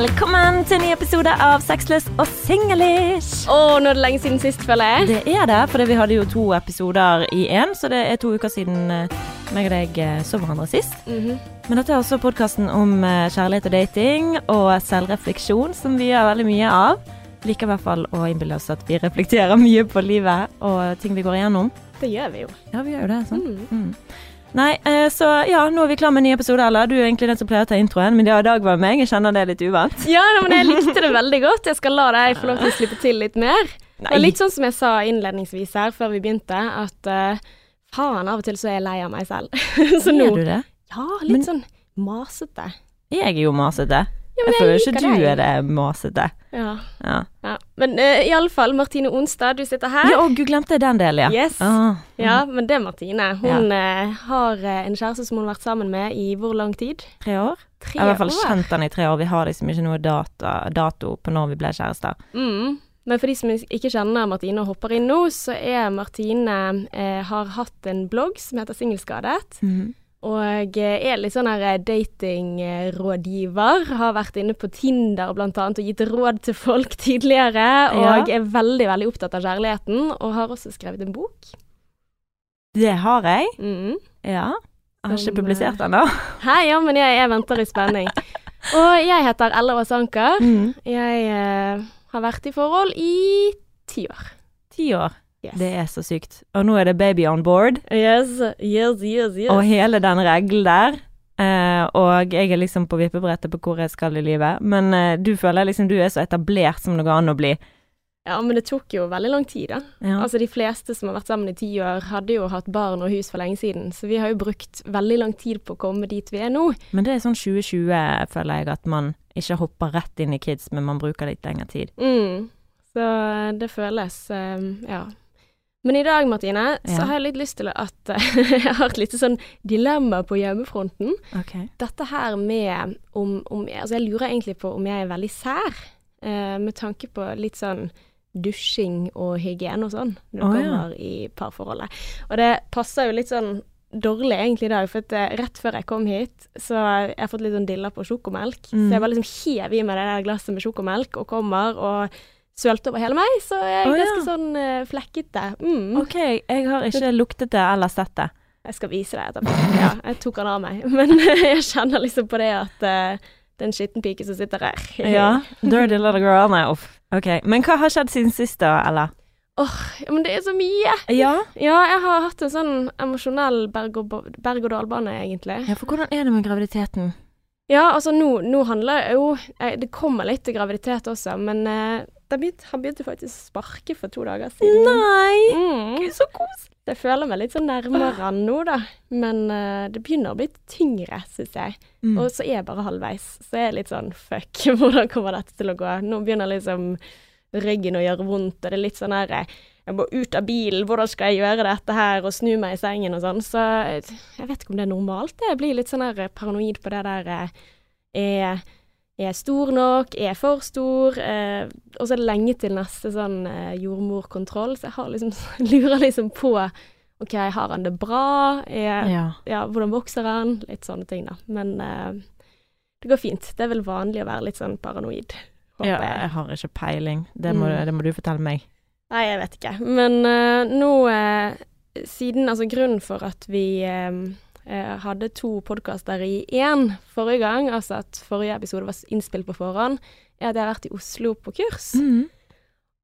Velkommen til en ny episode av Sexless og singlish. Å, nå er det lenge siden sist, føler jeg. Det er det, for vi hadde jo to episoder i én, så det er to uker siden eh, meg og deg eh, så hverandre sist. Mhm. Men dette er også podkasten om eh, kjærlighet og dating og selvrefleksjon, som vi gjør veldig mye av. Liker i hvert fall å innbille oss at vi reflekterer mye på livet og ting vi går igjennom. Det gjør vi jo. Ja, vi gjør jo det, sant? Mm. Mm. Nei, eh, så ja, nå er vi klar med en ny episode, Ella. Du er egentlig den som pleier å ta introen, men ja, i dag var det meg. Jeg kjenner det er litt uvant. Ja, men jeg likte det veldig godt. Jeg skal la deg få lov til å slippe til litt mer. Det er litt sånn som jeg sa innledningsvis her før vi begynte, at uh, faen, av og til så er jeg lei av meg selv. så nå Er du det? Ja, litt Men- sånn masete. Jeg er jo masete. Ja, jeg, jeg føler ikke du er det masete. Ja. Ja. ja. Men uh, i alle fall, Martine Onstad, du sitter her. Ja, og gud, glemte den delen, ja. Yes. Ah, Ja, men det er Martine. Hun uh, har eh, en kjæreste som hun har vært sammen med i hvor lang tid? Tre år? Tre Jeg har i hvert fall kjent han i tre år. Vi har liksom ikke noe data, dato på når vi ble kjærester. Mm. Men for de som ikke kjenner Martine og hopper inn nå, så er Martine eh, har hatt en blogg som heter Singelskadet. Og eh, er litt sånn her datingrådgiver. Har vært inne på Tinder blant annet og gitt råd til folk tidligere. Og Ja. er veldig, veldig opptatt av kjærligheten. Og har også skrevet en bok. Det har jeg. Mm. Ja. Jeg har ikke publisert den da. Hei, ja, men jeg, jeg venter i spenning. Og jeg heter Ella Aas Anker. Mm. Jeg uh, har vært i forhold i ti år. Ti år. Yes. Det er så sykt. Og nå er det baby on board. Yes, yes, yes, yes. Og hele den regelen der. Uh, og jeg er liksom på vippebrettet på hvor jeg skal i livet. Men uh, du føler liksom du er så etablert som det går an å bli. Ja, men det tok jo veldig lang tid, da. Ja. Altså, de fleste som har vært sammen i ti år, hadde jo hatt barn og hus for lenge siden, så vi har jo brukt veldig lang tid på å komme dit vi er nå. Men det er sånn 2020, føler jeg, at man ikke hopper rett inn i kids, men man bruker litt lengre tid. Mm. Så det føles um, ja. Men i dag, Martine, Ja. så har jeg litt lyst til at jeg har et lite sånn dilemma på hjemmefronten. Okay. Dette her med om, om Altså, jeg lurer egentlig på om jeg er veldig sær, eh, med tanke på litt sånn dusjing og hygiene og sånn, når det kommer ja. i parforholdet. Og det passer jo litt sånn dårlig egentlig i dag, for at eh, rett før jeg kom hit, så jeg har fått litt sånn dilla på sjokomelk. Mm. Så jeg bare liksom hev i meg det der glasset med sjokomelk og kommer og sølte over hele meg, så jeg er Å, ja. sånn uh, flekkete. Mm. OK, jeg har ikke luktet det eller sett det. Jeg skal vise deg etterpå. Ja, jeg tok han av meg. Men jeg kjenner liksom på det at uh, det er en skitten pike som sitter her. Ja. Dirty little girl. Nei, uff. OK. Men hva har skjedd siden sist, da, Ella? Ja, men det er så mye. Ja. Ja, jeg har hatt en sånn emosjonell berg- berg-og-dal-bane, egentlig. ja, for hvordan er det med graviditeten? Ja, altså nå, nå handler det jo eh, Det kommer litt til graviditet også, men eh, det begynte, han begynte faktisk å sparke for to dager siden. Nei! Mm. Gud, så koselig. Jeg føler meg litt sånn nærmere han nå, da. Men uh, det begynner å bli tyngre, syns jeg. Mm. Og så er jeg bare halvveis. Så jeg er litt sånn fuck, hvordan kommer dette til å gå? Nå begynner liksom ryggen å gjøre vondt, og det er litt sånn her eh, Jeg må ut av bilen, hvordan skal jeg gjøre dette her, og snu meg i sengen og sånn. Så eh, jeg vet ikke om det er normalt. Jeg blir litt sånn her paranoid på det der Er er jeg stor nok? Er jeg for stor? Eh, og så er det lenge til neste sånn eh, jordmorkontroll, så jeg har liksom, lurer liksom på OK, har han det bra? Er, Ja. ja, hvordan vokser han? Litt sånne ting, da. Men eh, det går fint. Det er vel vanlig å være litt sånn paranoid, håper ja. jeg. Har ikke peiling. Det må, Mm. det må du fortelle meg. Nei, jeg vet ikke. Men eh, nå, eh, siden Altså, grunnen for at vi eh, eh, hadde to podkaster i én forrige gang, altså at forrige episode var innspilt på forhånd, er at jeg har vært i Oslo på kurs. Mm.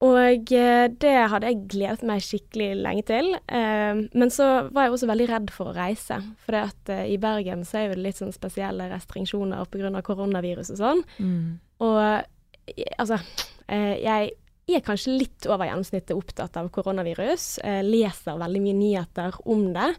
Og eh, det hadde jeg gledet meg skikkelig lenge til. Eh, men så var jeg også veldig redd for å reise. For at i Bergen så er det litt sånn spesielle restriksjoner pga. koronavirus og sånn. Mm. Og altså Jeg er kanskje litt over gjennomsnittet opptatt av koronavirus. Jeg leser veldig mye nyheter om det.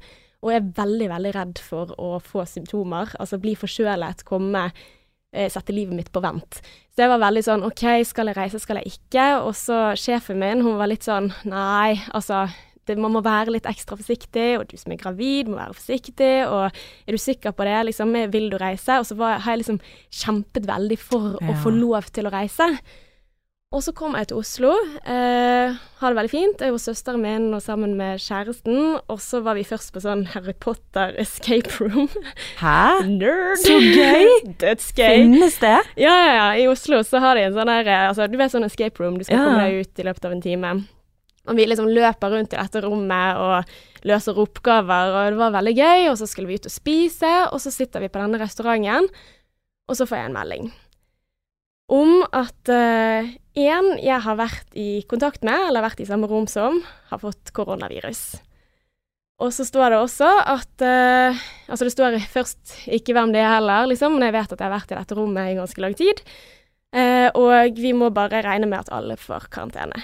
Og er veldig, veldig redd for å få symptomer. Altså bli forkjølet, komme eh, Sette livet mitt på vent. Så jeg var veldig sånn OK, skal jeg reise, skal jeg ikke? Og så sjefen min, hun var litt sånn Nei, altså det, man må være litt ekstra forsiktig, og du som er gravid, må være forsiktig, og er du sikker på det, liksom, vil du reise? Og så var, har jeg liksom kjempet veldig for å få lov til å reise. Og så kom jeg til Oslo. Eh, har det veldig fint. Jeg var søsteren min og sammen med kjæresten. Og så var vi først på sånn Harry Potter escape room. Hæ? Nerd! Så gøy! Dødsgøy. Finnes det? Ja, ja, ja. I Oslo så har de en sånn her eh, altså, Du vet sånn escape room, du skal Ja. komme deg ut i løpet av en time. Og vi liksom løper rundt i dette rommet og løser oppgaver, og det var veldig gøy. Og så skulle vi ut og spise, og så sitter vi på denne restauranten, og så får jeg en melding om at én jeg har vært i kontakt med, eller vært i samme rom som, har fått koronavirus. Og så står det også at uh, Altså, det står først ikke hvem det er heller, liksom, men jeg vet at jeg har vært i dette rommet i ganske lang tid. Uh, og vi må bare regne med at alle får karantene.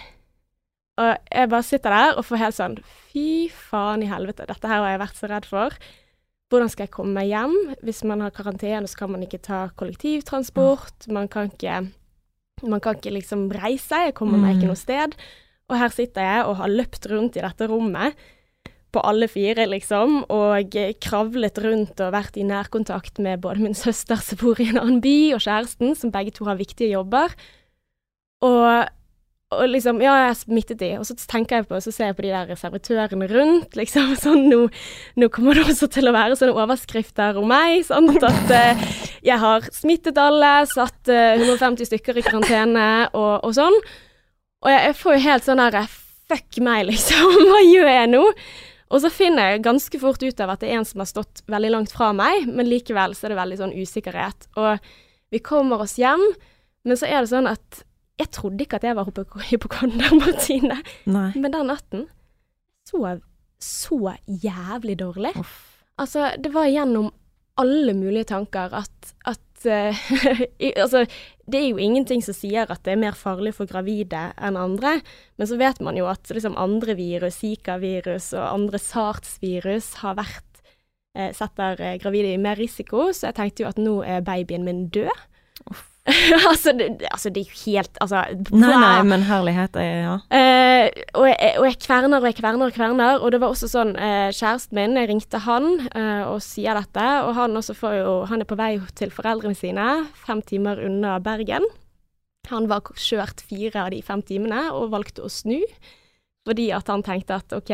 Og jeg bare sitter der og får helt sånn Fy faen i helvete, dette her har jeg vært så redd for. Hvordan skal jeg komme meg hjem? Hvis man har karantene, så kan man ikke ta kollektivtransport. Man kan ikke Man kan ikke liksom reise. Jeg kommer meg ikke Mm. noe sted. Og her sitter jeg og har løpt rundt i dette rommet på alle fire, liksom, og kravlet rundt og vært i nærkontakt med både min søster som bor i en annen by, og kjæresten, som begge to har viktige jobber. Og, og liksom, ja, jeg smittet de, og så tenker jeg på, så ser jeg på de der servitørene rundt, liksom, sånn, nå, nå kommer det også til å være sånne overskrifter om meg, sant, at eh, jeg har smittet alle, satt eh, 150 stykker i karantene, og, og sånn. Og jeg, jeg får jo helt sånn der, fuck meg, liksom, hva gjør jeg nå? Og så finner jeg ganske fort ut av at det er en som har stått veldig langt fra meg, men likevel så er det veldig sånn usikkerhet. Og vi kommer oss hjem, men så er det sånn at jeg trodde ikke at jeg var hypok- hypokonder, Martine. Nei. Men den natten sov så jævlig dårlig. Uff. Altså, det var gjennom alle mulige tanker at, at uh, Altså, det er jo ingenting som sier at det er mer farlig for gravide enn andre, men så vet man jo at liksom andre virus, Zika-virus og andre SARS-virus har vært uh, setter eh, gravide i mer risiko, så jeg tenkte jo at nå er babyen min død. altså, det, altså, det er jo helt Altså Nei, nei, men herlighet er ja. Uh, og, jeg, og jeg kverner og jeg kverner og kverner, og det var også sånn uh, Kjæresten min, jeg ringte han uh, og sier dette, og han jo Han er på vei til foreldrene sine, fem timer unna Bergen. Han var kjørt fire av de fem timene og valgte å snu, fordi at han tenkte at OK,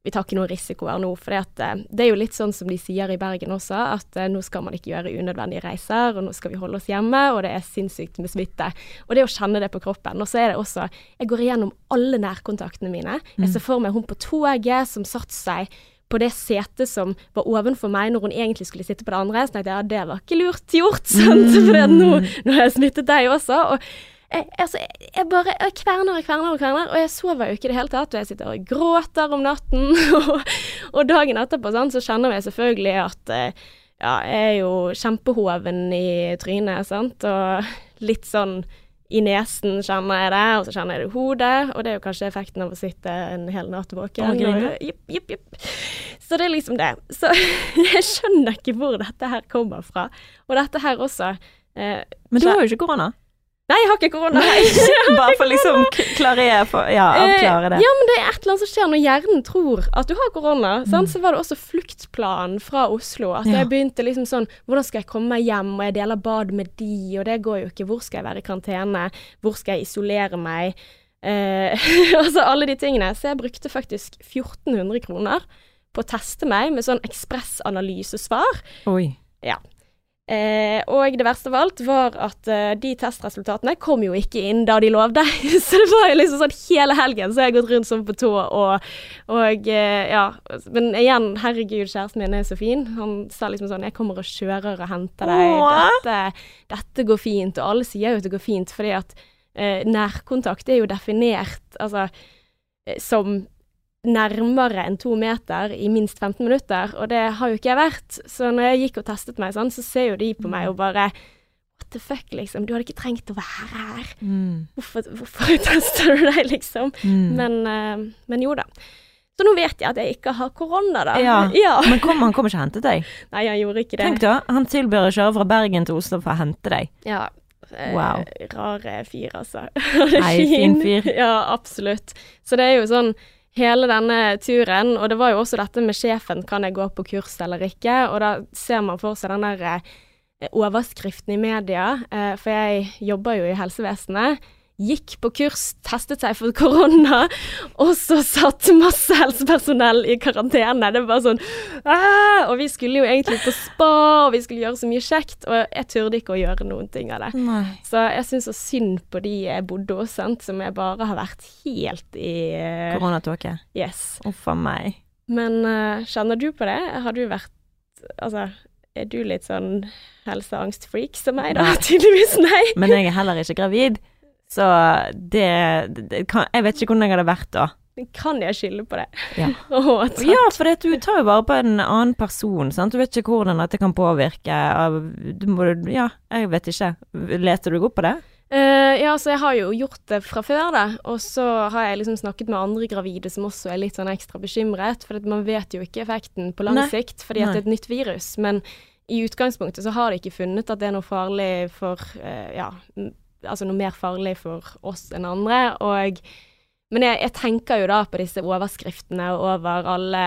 vi tar ikke noen risikoer nå. For det er jo litt sånn som de sier i Bergen også, at eh, nå skal man ikke gjøre unødvendige reiser, og nå skal vi holde oss hjemme, og det er sinnssykt med smitte. Og det å kjenne det på kroppen. Og så er det også Jeg går igjennom alle nærkontaktene mine. Jeg ser for meg hun på toget som satte seg på det setet som var ovenfor meg når hun egentlig skulle sitte på det andre. Så tenkte jeg ja, det var ikke lurt gjort, sant? for nå, nå har jeg smittet deg også. og jeg, altså, jeg, bare jeg kverner og kverner og kverner, og jeg sover jo ikke i det hele tatt. Og jeg sitter og gråter om natten, og, og dagen etterpå sånn, så kjenner jeg selvfølgelig at eh, ja, jeg er jo kjempehoven i trynet, sant, og litt sånn i nesen kjenner jeg det, og så kjenner jeg det i hodet, og det er jo kanskje effekten av å sitte en hel natt våken. Jipp, jipp, jipp. Så det er liksom det. Så jeg skjønner ikke hvor dette her kommer fra. Og dette her også eh, Men du har jo ikke korona. Nei, jeg har ikke korona. Bare for liksom klarere for, Ja, avklare det. Eh, ja, men det er et eller annet som skjer når hjernen tror at du har korona. Mm. Så var det også fluktplanen fra Oslo. At. Ja. jeg begynte liksom sånn Hvordan skal jeg komme meg hjem? Og jeg deler bad med de, og det går jo ikke. Hvor skal jeg være i karantene? Hvor skal jeg isolere meg? Eh, altså alle de tingene. Så jeg brukte faktisk 1400 kroner på å teste meg med sånn ekspressanalysesvar. Oi. Eh, og det verste av alt var at eh, de testresultatene kom jo ikke inn da de lovde. så det var jo liksom sånn hele helgen så har jeg gått rundt sånn på tå og, og eh, ja. Men igjen, herregud, kjæresten min er så fin. Han sa liksom sånn 'Jeg kommer og kjører og henter deg. Dette, dette går fint.' Og alle sier jo at det går fint, fordi at eh, nærkontakt er jo definert altså eh, som nærmere enn to meter i minst 15 minutter, og det har jo ikke jeg vært. Så når jeg gikk og testet meg sånn, så ser jo de på meg og bare What the fuck, liksom. Du hadde ikke trengt å være her. Mm. Hvorfor, hvorfor tester du deg, liksom? Mm. Men, uh, men jo da. Så nå vet jeg at jeg ikke har korona, da. Ja. Men kom, han kommer ikke og hentet deg? Nei, han gjorde ikke det. Tenk da, han tilbyr å kjøre fra Bergen til Oslo for å hente deg. Ja. eh, Wow. Rare fyr, altså. Nei, fin fyr. Ja, absolutt. Så det er jo sånn hele denne turen, og det var jo også dette med sjefen, kan jeg gå på kurs eller ikke? Og da ser man for seg den der eh, overskriften i media, eh, for jeg jobber jo i helsevesenet. Gikk på kurs, testet seg for korona, og så satt masse helsepersonell i karantene. Det var sånn Aah! Og vi skulle jo egentlig på spa, og vi skulle gjøre så mye kjekt, og jeg turde ikke å gjøre noen ting av det. Nei. Så jeg syns så synd på de jeg bodde hos, som jeg bare har vært helt i uh, Koronatåke. Yes. Uff a meg. Men uh, kjenner du på det? Har du vært Altså, er du litt sånn helseangstfreak som meg, da? Tydeligvis nei. Men jeg er heller ikke gravid, så det, det kan, Jeg vet ikke hvordan jeg hadde vært da. Kan jeg skylde på det? Ja. oh. Ja, for du tar jo vare på en annen person, sant. Du vet ikke hvordan dette kan påvirke av du må, Ja, jeg vet ikke. Leter du godt på det? Uh, ja, så jeg har jo gjort det fra før, da. Og så har jeg liksom snakket med andre gravide som også er litt sånn ekstra bekymret. For man vet jo ikke effekten på lang Nei. sikt fordi at Nei. det er et nytt virus. Men i utgangspunktet så har de ikke funnet at det er noe farlig for uh, Ja, altså noe mer farlig for oss enn andre. Og Men jeg, jeg tenker jo da på disse overskriftene over alle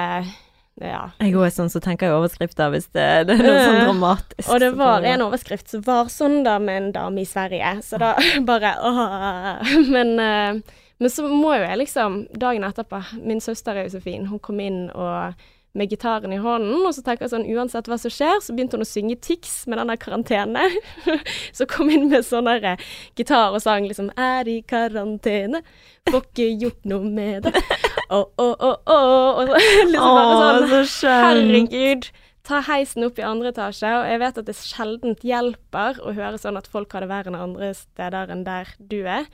Ja. Jeg òg er sånn som tenker jeg overskrifter hvis det, det er noe sånn dramatisk. Og det var en overskrift som var sånn da med en dame i Sverige, så da bare åh. Men, eh, men så må jo jeg liksom Dagen etterpå Min søster er jo så fin. Hun kom inn og med gitaren i hånden, og så tenker jeg sånn Uansett hva som skjer, så begynte hun å synge Tix med den der karantene. så kom inn med sånn der eh, gitar og sang liksom Er i karantene, får ikke gjort noe med det. Å, å, å, å. Og så, liksom bare sånn så. Herregud. Ta heisen opp i andre etasje, og jeg vet at det sjeldent hjelper å høre sånn at folk har det verre enn andre steder enn der du er,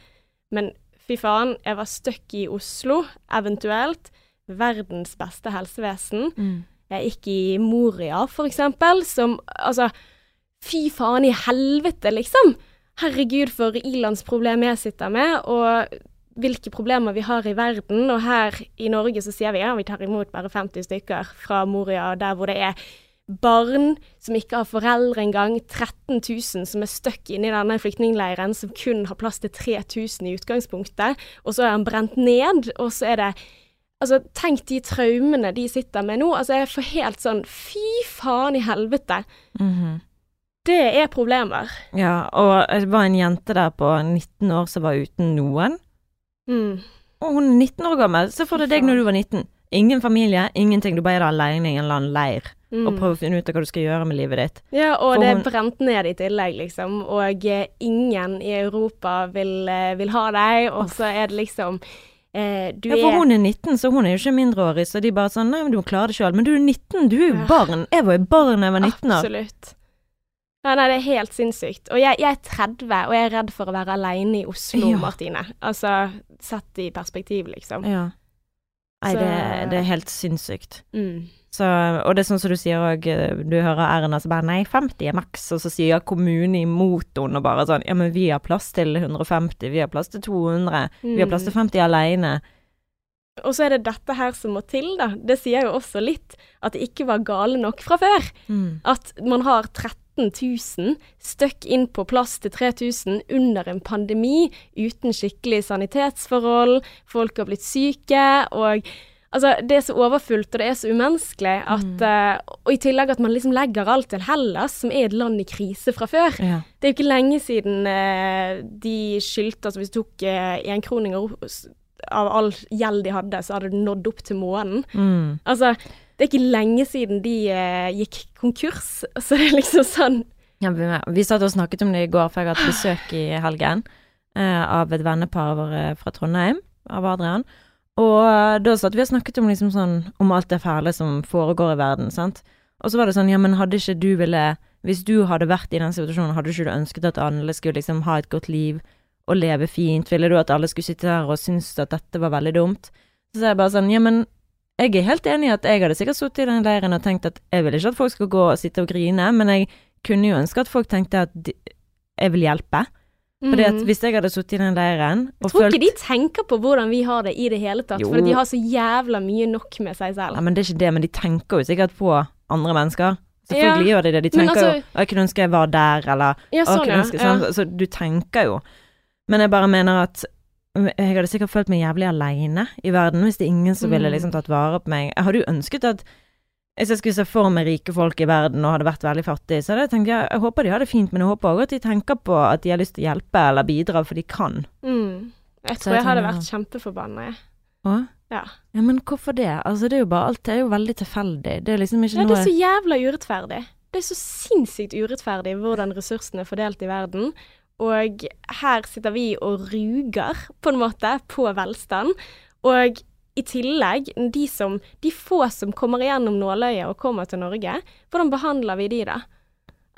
men fy faen, jeg var stuck i Oslo, eventuelt. Verdens beste helsevesen. Mm. Ikke i Moria, eksempel, som Altså, fy faen i helvete, liksom! Herregud, for ilandsproblem jeg sitter med, og hvilke problemer vi har i verden. Og her i Norge så sier vi ja, vi tar imot bare 50 stykker fra Moria, der hvor det er barn som ikke har foreldre engang, 13 000 som er stuck inne i denne flyktningleiren, som kun har plass til 3000 i utgangspunktet, og så er han brent ned, og så er det Altså, tenk de traumene de sitter med nå. Altså, jeg får helt sånn Fy faen i helvete. Mhm. Det er problemer. Ja, og det var en jente der på 19 år som var uten noen. Mm. Og hun er 19 år gammel. Se for deg deg når du var 19. Ingen familie, ingenting. Du bare er alene i en eller annen leir Mm. og prøver å finne ut av hva du skal gjøre med livet ditt. Ja, og For det er brent ned i tillegg, liksom. Og ingen i Europa vil, eh, vil ha deg, og så er det liksom eh, Du Ja, for er hun er 19, så hun er jo ikke mindreårig, så de bare sånn Nei, men du må klare det sjøl. Men du er 19, du er jo barn. Jeg var jo barn da jeg var 19 år. Absolutt. Ja, nei, det er helt sinnssykt. Og jeg, jeg er 30, og jeg er redd for å være aleine i Oslo, Ja. Martine. Altså, sett i perspektiv, liksom. Ja. Nei, Så- det, det er helt sinnssykt. Mm. Så, og det er sånn som du sier òg, du hører Erna som bare nei, 50 er maks, og så sier kommunen imot henne og bare sånn ja, men vi har plass til 150, vi har plass til 200, vi har plass til 50 alene. Og så er det dette her som må til, da. Det sier jo også litt at det ikke var gale nok fra før. Mm. At man har 13 000 støkk inn på plass til 3000 under en pandemi, uten skikkelig sanitetsforhold, folk har blitt syke, og altså, det er så overfullt, og det er så umenneskelig at eh, Og i tillegg at man liksom legger alt til Hellas, som er et land i krise fra før. Ja. Det er jo ikke lenge siden eh, de skyldte Altså hvis du tok eh, enkroninger av all gjeld de hadde, så hadde du nådd opp til månen. Mm. Altså, det er ikke lenge siden de gikk konkurs, så det er liksom sånn Ja, vi, satt og snakket om det i går, for jeg har hatt besøk i helgen eh, av et vennepar fra Trondheim, av Adrian. Og eh, da satt vi og snakket om liksom sånn om alt det fæle som foregår i verden, sant. Og så var det sånn, ja, men hadde ikke du ville Hvis du hadde vært i den situasjonen, hadde ikke du ønsket at alle skulle liksom ha et godt liv og leve fint? Ville du at alle skulle sitte her og synes at dette var veldig dumt? Så sa jeg bare sånn, ja, men jeg er helt enig i at jeg hadde sikkert sittet i den leiren og tenkt at jeg vil ikke at folk skal gå og sitte og grine, men jeg kunne jo ønske at folk tenkte at de, jeg vil hjelpe. Fordi at Mhm. hvis jeg hadde sittet i den leiren og Jeg tror følt ikke de tenker på hvordan vi har det i det hele tatt, for de har så jævla mye nok med seg selv. Ja, men det er ikke det, men de tenker jo sikkert på andre mennesker. Selvfølgelig gjør de det. De tenker altså- jo jeg kunne ønske jeg var der', eller Ja, sånn, ja. ønske, ja. sånn. Så du tenker jo. Men jeg bare mener at jeg hadde sikkert følt meg jævlig aleine i verden hvis det er ingen som ville Mm. liksom tatt vare på meg. Jeg hadde jo ønsket at Hvis jeg skulle se for meg rike folk i verden og hadde vært veldig fattige, så hadde jeg tenkt ja, jeg håper de har det fint, men jeg håper òg at de tenker på at de har lyst til å hjelpe eller bidra, for de kan. Mm. Jeg tror jeg jeg hadde vært kjempeforbanna, jeg. Å? Ja. Ja, men hvorfor det? Altså, det er jo bare Alt er jo veldig tilfeldig. Det er liksom ikke ja, det er så jævla urettferdig. Det er så sinnssykt urettferdig hvordan ressursene er fordelt i verden. Og her sitter vi og ruger, på en måte, på velstand. Og i tillegg, de, som, de få som kommer gjennom nåløyet og kommer til Norge, hvordan behandler vi de da?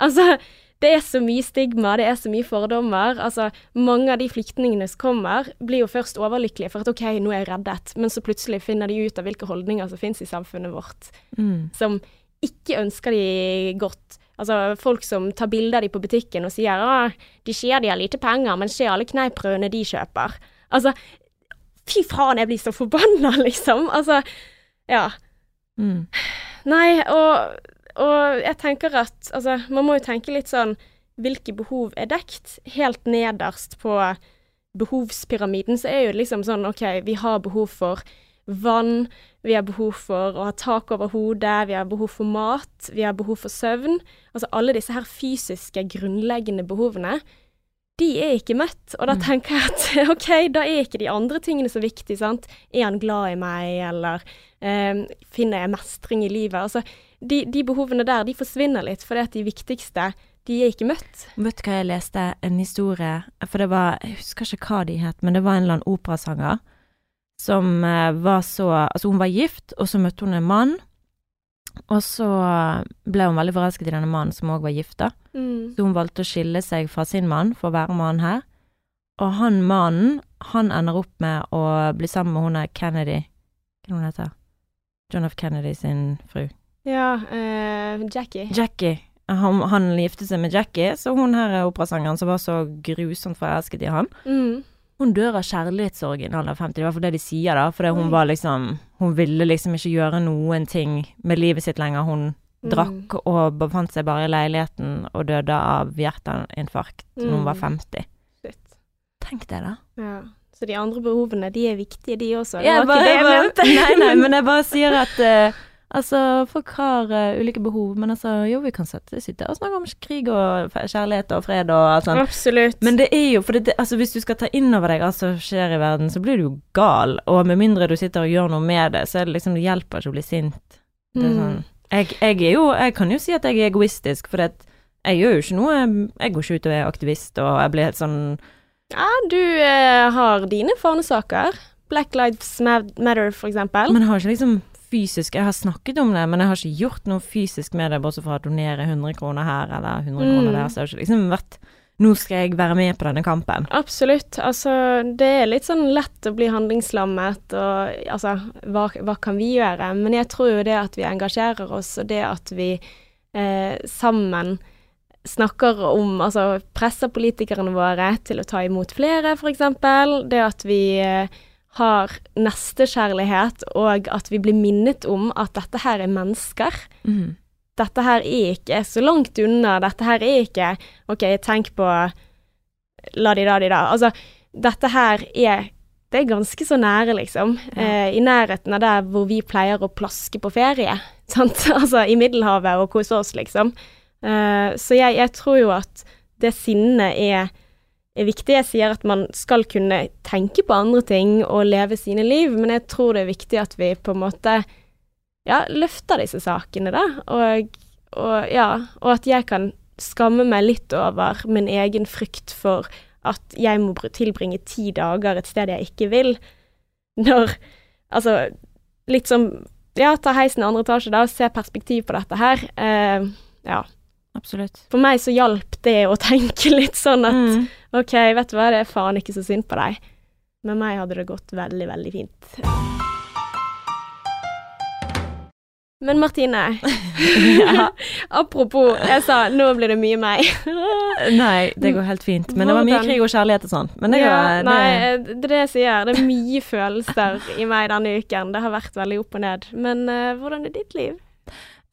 Altså, det er så mye stigma, det er så mye fordommer. Altså, mange av de flyktningene som kommer, blir jo først overlykkelige for at OK, nå er jeg reddet, men så plutselig finner de ut av hvilke holdninger som finnes i samfunnet vårt mm. som ikke ønsker de godt. Altså folk som tar bilder av de på butikken og sier at de sier de har lite penger, men se alle kneippbrødene de kjøper. Altså, fy faen, jeg blir så forbanna, liksom. Altså, ja. Mm. Nei, og, og jeg tenker at altså, man må jo tenke litt sånn hvilke behov er dekt? Helt nederst på behovspyramiden så er jo liksom sånn OK, vi har behov for vann, vi har behov for å ha tak over hodet, vi har behov for mat, vi har behov for søvn. Altså alle disse her fysiske, grunnleggende behovene, de er ikke møtt. Og da Mm. tenker jeg at OK, da er ikke de andre tingene så viktige, sant. Er han glad i meg, eller eh, finner jeg mestring i livet? Altså, de, de behovene der, de forsvinner litt, fordi at de viktigste, de er ikke møtt. Vet du hva jeg leste? En historie For det var Jeg husker ikke hva de het, men det var en eller annen operasanger som eh, var så Altså, hun var gift, og så møtte hun en mann. Og så ble hun veldig forelsket i denne mannen som òg var gifta. Mm. Så hun valgte å skille seg fra sin mann for å være med han her. Og han mannen, han ender opp med å bli sammen med hun der Kennedy Hva heter hun? John F. Kennedy sin fru. Ja, uh, Jackie. Jackie. Han, han giftet seg med Jackie, så hun her er operasangeren som var så grusomt forelsket i han. Mm. Hun dør av kjærlighetssorg i en alder av 50, det var i hvert fall det de sier da, For hun var liksom Hun ville liksom ikke gjøre noen ting med livet sitt lenger. Hun Mm. drakk og befant seg bare i leiligheten og døde av hjerteinfarkt når hun var Mm. 50. Shit. Tenk det, da. Ja. Så de andre behovene, de er viktige, de også. Det var ikke det jeg mente. Nei, nei, men jeg bare sier at eh, Altså, folk har uh, ulike behov, men altså, jo, vi kan sette, sitte og snakke om krig og kjærlighet og fred og alt sånt. Absolutt. Men det er jo, for det, altså hvis du skal ta inn over deg alt som skjer i verden, så blir du jo gal, og med mindre du sitter og gjør noe med det, så er det liksom, det hjelper ikke å bli sint. Det er Mm. sånn, jeg, jeg er jo, jeg kan jo si at jeg er egoistisk, for jeg gjør jo ikke noe, jeg går ikke ut og er aktivist, og jeg blir helt sånn, Ja, du eh, har dine fanesaker. Black Lives Matter, for eksempel. men har ikke liksom fysisk, jeg har snakket om det, men jeg har ikke gjort noe fysisk med det, bortsett fra å donere 100 kroner her, eller 100 Mm. kroner der, så jeg har ikke liksom vært, nå skal jeg være med på denne kampen. Absolutt. Altså, det er litt sånn lett å bli handlingslammet, og altså, hva, hva kan vi gjøre? Men jeg tror jo det at vi engasjerer oss, og det at vi eh, sammen snakker om Altså presser politikerne våre til å ta imot flere, f.eks. Det at vi eh, har nestekjærlighet, og at vi blir minnet om at dette her er mennesker. Mm. Dette her er ikke så langt unna. Dette her er ikke OK, tenk på la-di-da-di-da. Altså, dette her er Det er ganske så nære, liksom. Ja. Eh, I nærheten av der hvor vi pleier å plaske på ferie. Sant? Altså i Middelhavet og kose oss, liksom. Eh, så jeg, jeg tror jo at det sinnet er, er viktig. Jeg sier at man skal kunne tenke på andre ting og leve sine liv, men jeg tror det er viktig at vi på en måte ja, løfter disse sakene, da. Og, og ja, og at jeg kan skamme meg litt over min egen frykt for at jeg må tilbringe ti dager et sted jeg ikke vil. Når Altså, litt som Ja, ta heisen i andre etasje, da, og se perspektiv på dette her. Eh, ja. Absolutt. For meg så hjalp det å tenke litt sånn at Mm. OK, vet du hva, det er faen ikke så synd på deg. Med meg hadde det gått veldig, veldig fint. Men Martine, ja. apropos, jeg sa nå blir det mye meg. Nei, det går helt fint. Men det var mye krig og kjærlighet og sånn. Men det ja, går nei, det, det er det jeg sier. Det er mye følelser i meg denne uken. Det har vært veldig opp og ned. Men uh, hvordan er ditt liv?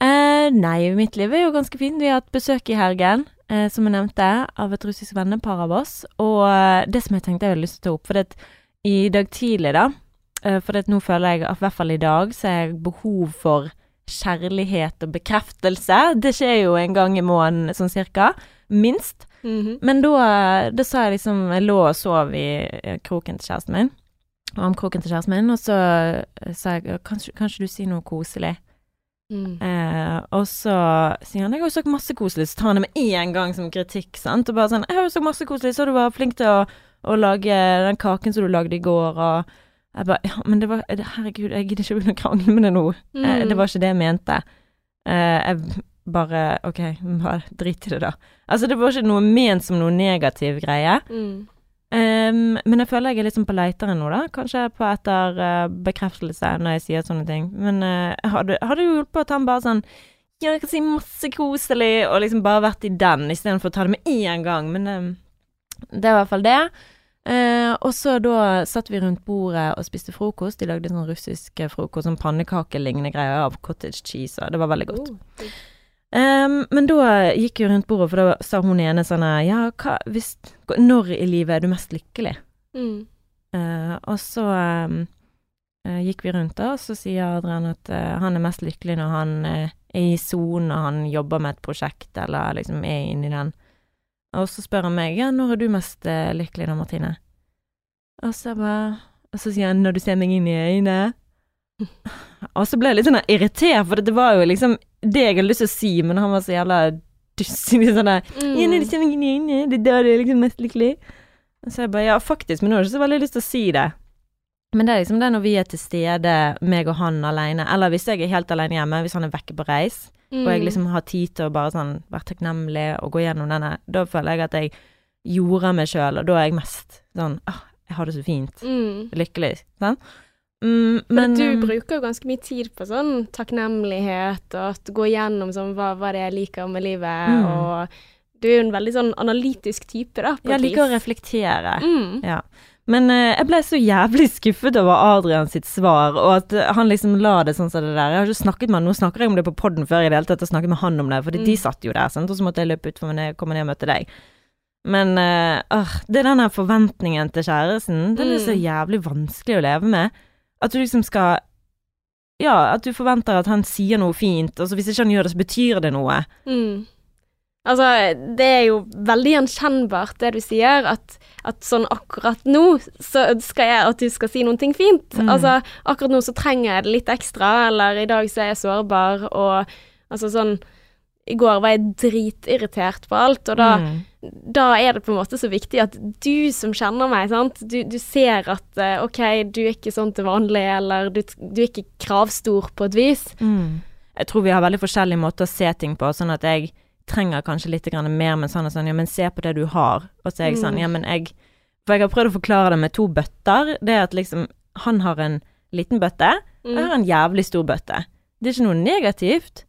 Uh, Nei, mitt liv er jo ganske fint. Vi har hatt besøk i helgen, eh, som jeg nevnte, av et russisk vennepar av oss. Og eh, det som jeg tenkte jeg hadde lyst til å ta opp, for det at i dag tidlig, da eh, For det at nå føler jeg at i hvert fall i dag så er jeg behov for kjærlighet og bekreftelse. Det skjer jo en gang i måneden, sånn cirka. Minst. Mhm. Men da, da sa jeg liksom Jeg lå og sov i eh, kroken til kjæresten min. Armkroken til kjæresten min, og så eh, sa jeg kanskje, kanskje du sier noe koselig. Mm. Eh, og så sier han 'jeg har jo sagt masse koselig', så tar han det med en gang som kritikk, sant. Og bare sånn 'jeg har jo sagt masse koselig, så du var flink til å, å lage den kaken som du lagde i går', og jeg bare 'ja, men det var Herregud, jeg gidder ikke å begynne å krangle med det nå'. Eh, Mm. det var ikke det jeg mente. Eh, jeg bare OK, bare drit i det, da. Altså, det var ikke noe ment som noe negativ greie. Mm. Ehm, men jeg føler jeg er litt sånn på leiteren nå, da. Kanskje på etter uh, bekreftelse når jeg sier sånne ting. Men uh, hadde, hadde jo hjulpet at han bare sånn Ja, jeg kan si masse koselig, og liksom bare vært i den istedenfor å ta det med én gang. Men um, det er i hvert fall det. Uh, og så da satt vi rundt bordet og spiste frokost. De lagde sånn russisk frokost, sånn pannekakelignende greier av cottage cheese, og det var veldig godt. Oh. Ehm, men da gikk jeg rundt bordet, for da sa hun ene sånn Ja, hva hvis Når i livet er du mest lykkelig? Mm. Uh, og så um, uh, gikk vi rundt, da, og så sier Adrian at uh, han er mest lykkelig når han er i sonen, og han jobber med et prosjekt, eller liksom er inni den. Og så spør han meg ja, når er du mest lykkelig da, Martine? Og så bare Og så sier han når du ser meg inn i øynene. Og så ble jeg litt sånn irritert, for det var jo liksom det jeg hadde lyst til å si, men han var så jævla dussig. Sånn der Mm. det er da du liksom mest lykkelig. Så jeg bare, ja, faktisk, men nå har jeg ikke så veldig lyst til å si det. Men det er liksom det når vi er til stede, meg og han alene, eller hvis jeg er helt alene hjemme, hvis han er vekke på reis, Mm. og jeg liksom har tid til å bare sånn være takknemlig og gå gjennom denne, da føler jeg at jeg jorder meg sjøl, og da er jeg mest sånn ah, jeg har det så fint, Mm. lykkelig, sant? Mm, Men du um, bruker jo ganske mye tid på sånn takknemlighet, og gå gjennom sånn hva, hva det er jeg liker med livet, Mm. og du er jo en veldig sånn analytisk type, da, på jeg liker å reflektere. Mm. Ja. Men eh, jeg ble så jævlig skuffet over Adrian sitt svar, og at eh, han liksom la det sånn som det der. Jeg har ikke snakket med han, nå snakker jeg om det på podden før i det hele tatt, og snakket med han om det, Mm. de satt jo der, sant, og så måtte jeg løpe ut for å komme ned og møte deg. Men eh, det er den forventningen til kjæresten, den er så Mm. jævlig vanskelig å leve med. At du liksom skal Ja, at du forventer at han sier noe fint, og så hvis ikke han gjør det, så betyr det noe. Mm. Altså, det er jo veldig gjenkjennbart det du sier, at, at sånn akkurat nå så ønsker jeg at du skal si noen ting fint. Mm. Altså, akkurat nå så trenger jeg det litt ekstra, eller i dag så er jeg sårbar, og altså sånn I går var jeg dritirritert på alt, og da, Mm. da er det på en måte så viktig at du som kjenner meg, sant, du, du ser at eh, OK, du er ikke sånn til vanlig, eller du, du er ikke kravstor på et vis. Mm. Jeg tror vi har veldig forskjellige måter å se ting på, sånn at jeg trenger kanskje litt mer, men sånn og sånn, ja, men se på det du har, og så er jeg sånn, Mm. ja, men jeg For jeg har prøvd å forklare det med to bøtter, det er at liksom, han har en liten bøtte, og jeg har en jævlig stor bøtte. Det er ikke noe negativt.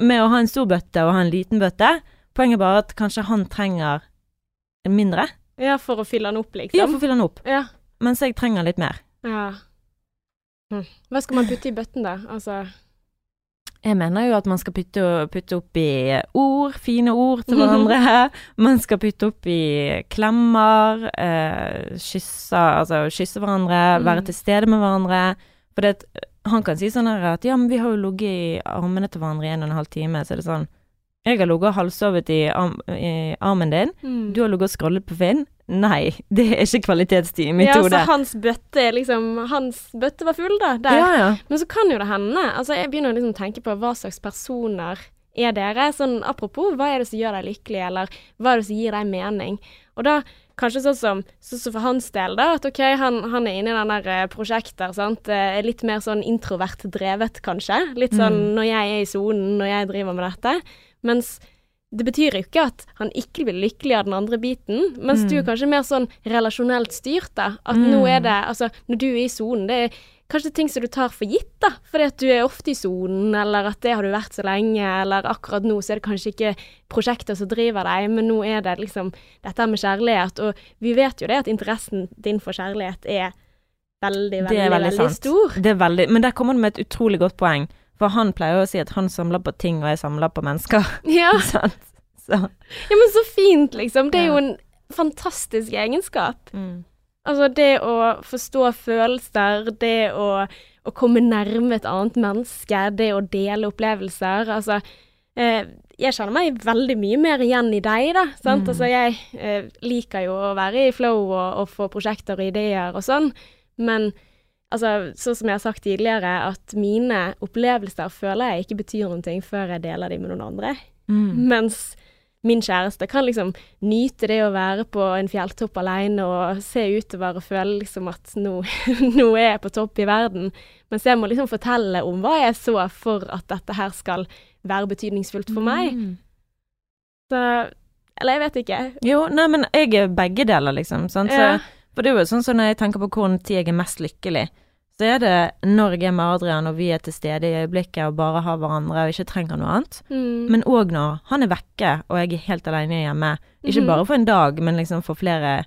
Med å ha en stor bøtte og ha en liten bøtte, poenget er bare at kanskje han trenger mindre, Ja, for å fylle den opp, liksom. ja, for å fylle den opp, Ja. mens jeg trenger litt mer. Ja. Hm. Hva skal man putte i bøtten, da? Altså Jeg mener jo at man skal putte, putte i ord, fine ord til hverandre. Man skal putte opp i klemmer, eh, kysse, altså kysse hverandre, Mm. være til stede med hverandre. For det, at- han kan si sånn her at ja, men vi har jo ligget i armene til hverandre i en og en halv time, så er det sånn Jeg har ligget halvsovet i, arm, i armen din, mm. du har ligget og scrollet på Finn. Nei, det er ikke kvalitetstid i mitt Ja, hode. så hans bøtte liksom Hans bøtte var full, da. Der. Ja, ja. Men så kan jo det hende Altså, jeg begynner liksom å tenke på hva slags personer er dere? Sånn apropos, hva er det som gjør deg lykkelig, eller hva er det som gir deg mening? Og da Kanskje sånn som, sånn som for hans del, da, at OK, han, han er inne i den der eh, prosjekter, sant. Eh, litt mer sånn introvert drevet, kanskje. Litt sånn Mm. når jeg er i sonen, når jeg driver med dette. Mens det betyr jo ikke at han ikke blir lykkelig av den andre biten, mens du er Mm. kanskje mer sånn relasjonelt styrt, da. At Mm. nå er det Altså, når du er i sonen, det er kanskje ting som du tar for gitt, da. Fordi at du er ofte i sonen, eller at det har du vært så lenge, eller akkurat nå så er det kanskje ikke prosjekter som driver deg, men nå er det liksom dette med kjærlighet. Og vi vet jo det at interessen din for kjærlighet er veldig, veldig, er veldig veldig, sant. stor. Det er veldig, men der kommer du med et utrolig godt poeng. For han pleier jo å si at han samler på ting, og jeg samler på mennesker. Ja. Sant? Så. ja, men så fint, liksom. Det er jo en fantastisk egenskap. Altså det å forstå følelser, det å å komme nærme et annet menneske, det å dele opplevelser. Altså, eh, jeg kjenner meg veldig mye mer igjen i deg, da. Sant? Mm. Altså, jeg eh, liker jo å være i flow og, og få prosjekter og ideer og sånn, men altså, sånn som jeg har sagt tidligere, at mine opplevelser føler jeg ikke betyr ting før jeg deler dem med noen andre. Mm. Mens min kjæreste kan liksom nyte det å være på en fjelltopp alene og se utover og føle liksom at nå, nå er jeg på topp i verden. Mens jeg må liksom fortelle om hva jeg så for at dette her skal være betydningsfullt for meg. Mm. Så Eller jeg vet ikke. Jo, nei, men jeg er begge deler, liksom. Sant? Så, Ja. For det er jo sånn som når jeg tenker på hvordan tid jeg er mest lykkelig, så det når jeg er med Adrian og vi er til stede i øyeblikket og bare har hverandre og ikke trenger noe annet. Mm. Men òg når han er vekke og jeg er helt alene hjemme. Ikke Mhm. bare for en dag, men liksom for flere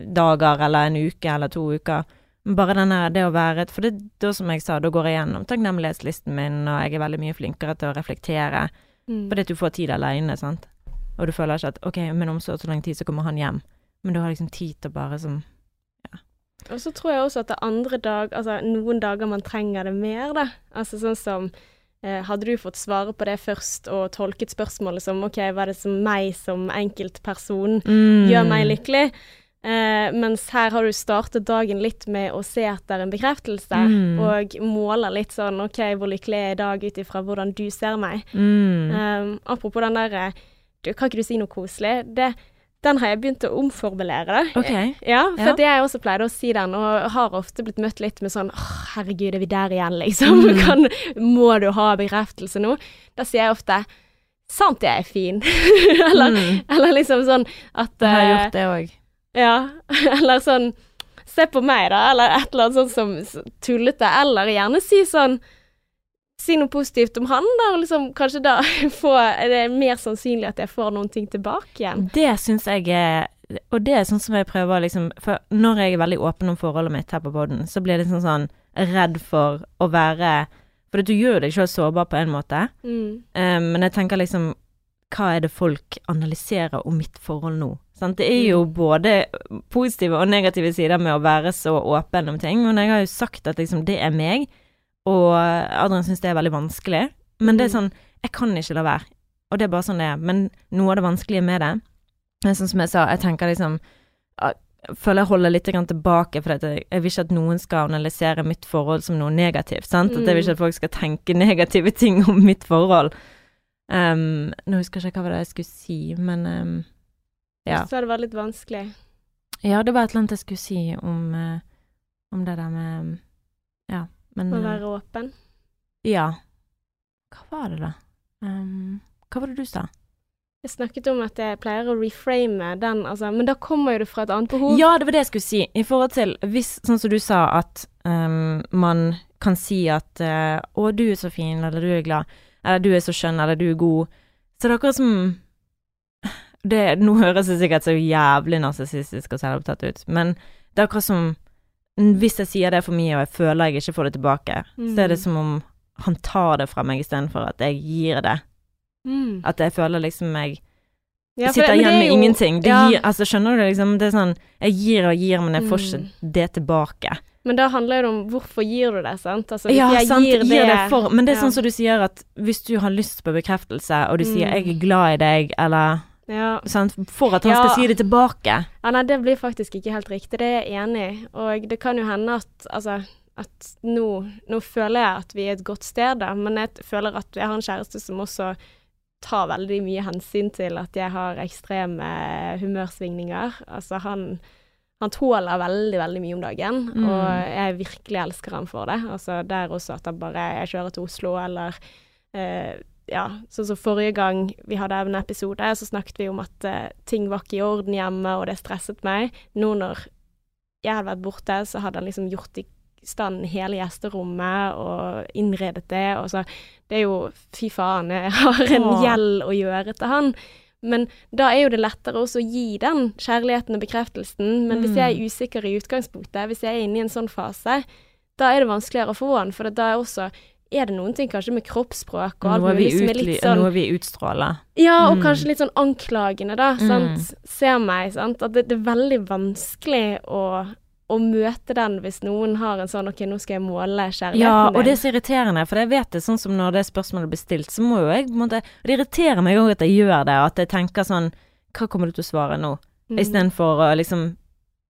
dager eller en uke eller to uker. Bare denne, det å være For det da, som jeg sa, da går jeg gjennom takknemlighetslisten min, og jeg er veldig mye flinkere til å reflektere. Mm. Fordi at du får tid alene, sant. Og du føler ikke at OK, men om så og så lang tid så kommer han hjem. Men du har liksom tid til å bare som Og så tror jeg også at det er andre dag, altså noen dager man trenger det mer, da. Altså sånn som eh, Hadde du fått svare på det først og tolket spørsmålet som OK, hva er det som meg som enkeltperson mm. gjør meg lykkelig? Eh, mens her har du startet dagen litt med å se etter en bekreftelse, Mm. og måler litt sånn OK, hvor lykkelig er jeg i dag ut ifra hvordan du ser meg? Mm. Eh, apropos den derre du, Kan ikke du si noe koselig? Det, den har jeg begynt å omformulere. da. OK. Ja, for Ja. det jeg også pleide å si den, og har ofte blitt møtt litt med sånn herregud, er vi der igjen, liksom? Mm. Kan, må du ha bekreftelse nå? Da sier jeg ofte Sant jeg er fin. eller, Mm. eller liksom sånn at Jeg har eh, gjort det òg. Ja, eller sånn Se på meg, da, eller et eller annet sånt som tullete. Eller gjerne si sånn Si noe positivt om han, da, og liksom kanskje da få Er det mer sannsynlig at jeg får noen ting tilbake igjen? Det syns jeg er Og det er sånn som jeg prøver liksom For når jeg er veldig åpen om forholdet mitt her på poden, så blir jeg liksom sånn redd for å være For du gjør deg sjøl sårbar på en måte, Mm. um, men jeg tenker liksom Hva er det folk analyserer om mitt forhold nå? Sant? Det er jo Mm. både positive og negative sider med å være så åpen om ting, men jeg har jo sagt at liksom det er meg, og Adrian syns det er veldig vanskelig, men det er Mm. sånn Jeg kan ikke la være. Og det er bare sånn det er. Men noe av det vanskelige med det sånn som jeg sa, jeg tenker liksom Jeg føler jeg holder litt tilbake, for jeg, vil ikke at noen skal analysere mitt forhold som noe negativt. sant? At jeg vil ikke at folk skal tenke negative ting om mitt forhold. Um, nå husker jeg ikke hva det var jeg skulle si, men um, ja. Så det var litt vanskelig. ja, det var et eller annet jeg skulle si om, eh, om det der med Ja, men Å eh, være åpen. Ja. Hva var det, da? Um, hva var det du sa? Jeg snakket om at jeg pleier å reframe den, altså, men da kommer jo det fra et annet behov. Ja, det var det jeg skulle si. I forhold til hvis, sånn som du sa, at um, man kan si at uh, 'Å, du er så fin', eller 'du er glad', eller 'du er så skjønn', eller 'du er god'. Så det er akkurat som det, Nå høres det sikkert så jævlig narsissistisk og selvopptatt ut, men det er akkurat som Hvis jeg sier det for mye, og jeg føler jeg ikke får det tilbake, så er det Mm. som om han tar det fra meg istedenfor at jeg gir det. Mm. At jeg føler liksom jeg Ja, sitter det- igjen med jo- ingenting. Det ja. gir, altså, skjønner du det? Liksom, det er sånn Jeg gir og gir, men jeg får Mm. ikke det tilbake. Men da handler det om hvorfor gir du det, sant? Altså, Ja, sant. gir Gir det for Men det er ja. sånn som du sier at hvis du har lyst på bekreftelse, og du sier Mm. 'jeg er glad i deg', eller Ja. sant, For at han Ja. skal si det tilbake. ja, nei, det blir faktisk ikke helt riktig. Det er jeg enig i. Og det kan jo hende at altså at nå, nå føler jeg at vi er et godt sted, da, men jeg føler at jeg har en kjæreste som også tar veldig mye hensyn til at jeg har ekstreme humørsvingninger. Altså han han tåler veldig, veldig mye om dagen, Mm. og jeg virkelig elsker han for det. Altså der også at han bare Jeg kjører til Oslo, eller eh, Ja, sånn som forrige gang vi hadde en episode, så snakket vi om at uh, ting var ikke i orden hjemme, og det stresset meg. Nå når jeg hadde vært borte, så hadde han liksom gjort i stand hele gjesterommet og innredet det, og så Det er jo Fy faen, jeg har en gjeld å gjøre til han. Men da er jo det lettere også å gi den kjærligheten og bekreftelsen. Men hvis Mm. jeg er usikker i utgangspunktet, hvis jeg er inne i en sånn fase, da er det vanskeligere å få den. For da er også er det noen ting kanskje med kroppsspråk og alt mulig som er litt sånn noe vi utstråler. Ja, og Mm. kanskje litt sånn anklagende, da. Mm. Ser meg, sant. At det, det er veldig vanskelig å å møte den hvis noen har en sånn OK, nå skal jeg måle kjærligheten Ja, og det er så irriterende, for jeg vet det sånn som når det spørsmålet blir stilt, så må jo jeg på en måte Det irriterer meg òg at jeg gjør det, at jeg tenker sånn Hva kommer du til å svare nå? Mm. Istedenfor å liksom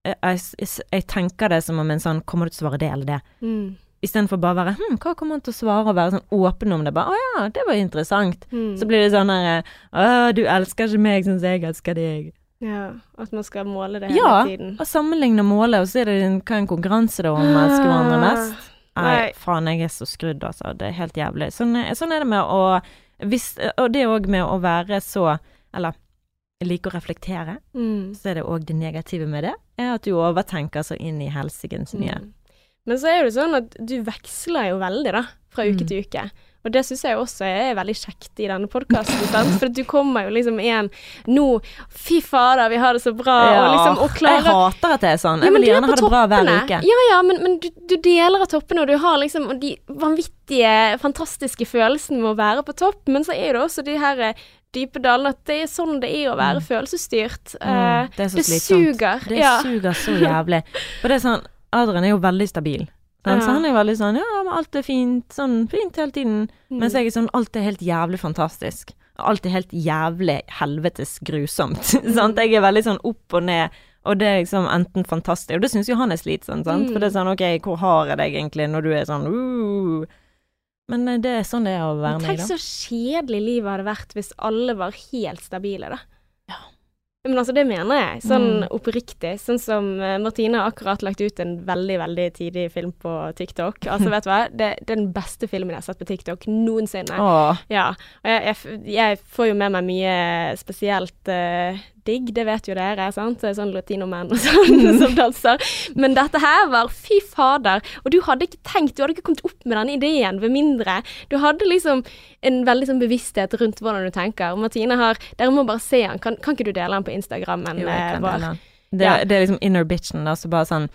jeg, jeg, jeg tenker det som om en sånn Kommer du til å svare det eller det? Mm. Istedenfor bare å være Hm, hva kommer han til å svare? Og være sånn åpen om det. Bare Å ja, det var interessant. Mm. Så blir det sånn her Å, du elsker ikke meg sånn som jeg elsker deg. Ja, at man skal måle det hele Ja, tiden. og sammenligne og måle, og så er det en, hva en konkurranse da om å elske hverandre mest? Nei, Ah, Nei. faen, jeg er så skrudd, altså. Det er helt jævlig. Sånn, sånn er det med å hvis, Og det òg med å være så Eller like å reflektere, Mm. så er det òg det negative med det, er at du overtenker så inn i helsikens nye. mye. Mm. Men så er det sånn at du veksler jo veldig, da, fra uke Mm. til uke. Og det syns jeg også er veldig kjekt i denne podkasten. For du kommer jo liksom igjen Nå, fy fader, vi har det så bra, og liksom og jeg hater at det er sånn. Ja, Jeg vil er gjerne ha det bra hver uke. Ja, ja, men, men du, du deler av toppene, og du har liksom de vanvittige, fantastiske følelsene med å være på topp, men så er det også de her eh, dype dalene, at det er sånn det er å være følelsesstyrt. Mm, Eh, det er så det slitsomt. suger. Det ja. suger så jævlig. Og det er sånn Adrian er jo veldig stabil. Sånn, Så han er jo veldig sånn Ja, men alt er fint. Sånn fint hele tiden. Mm. Mens jeg er sånn Alt er helt jævlig fantastisk. Alt er helt jævlig helvetes grusomt. sant? Jeg er veldig sånn opp og ned. Og det er liksom enten fantastisk Og det syns jo han er slitsomt, sant. Mm. For det er sånn OK, hvor har jeg deg egentlig når du er sånn uh. Men eh, det er sånn det er å være Men da. Tenk så kjedelig livet hadde vært hvis alle var helt stabile, da. Men altså, det mener jeg, sånn Mm. oppriktig. Sånn som eh, Martine har akkurat lagt ut en veldig, veldig tidig film på TikTok. Altså, vet du hva, det, det er den beste filmen jeg har sett på TikTok noensinne. Åh. Ja, og jeg, jeg, jeg får jo med meg mye spesielt eh, digg, det vet jo dere, sant? Det er Sånn latinomenn og sånn som danser. Men dette her var fy fader. Og du hadde ikke tenkt, du hadde ikke kommet opp med denne ideen ved mindre. Du hadde liksom en veldig sånn bevissthet rundt hvordan du tenker. Martine har Dere må bare se han. Kan, kan ikke du dele han på Instagrammen Jo, eh, vår? Det, Ja. det er liksom inner bitchen, da. Så bare sånn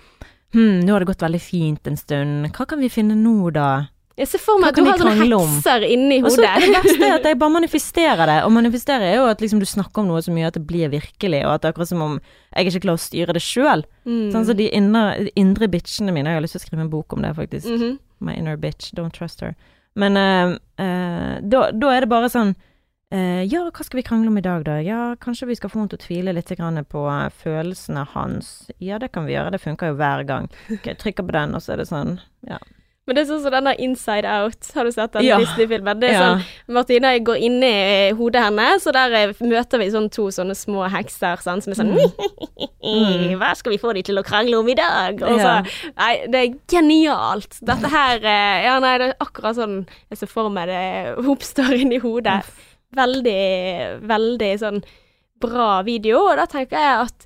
Hm, nå har det gått veldig fint en stund. Hva kan vi finne nå, da? Jeg ser for meg at du har sånne hekser inni Og så hodet. det beste er at jeg bare manifesterer det. Og manifestere er jo at liksom du snakker om noe så mye at det blir virkelig, og at det er akkurat som om jeg ikke klarer å styre det sjøl. Mm. Sånn, så de indre, indre bitchene mine Jeg har lyst til å skrive en bok om det, faktisk. Mhm. My inner bitch, don't trust her. Men uh, uh, da, da er det bare sånn uh, Ja, hva skal vi krangle om i dag, da? Ja, kanskje vi skal få henne til å tvile litt grann på følelsene hans. Ja, det kan vi gjøre, det funker jo hver gang. Ok, trykker på den, og så er det sånn Ja. Men det er sånn som denne Inside Out, har du sett den Ja. Disney-filmen? Det er sånn Martina går inn i hodet hennes, og der eh, møter vi sånn to sånne små hekser sånn, som er sånn Mm. Hva skal vi få de til å krangle om i dag? Og så, Ja. Nei, det er genialt. Dette her eh, Ja, nei, det er akkurat sånn jeg ser for meg det oppstår inni hodet. Veldig, veldig sånn bra video, og da tenker jeg at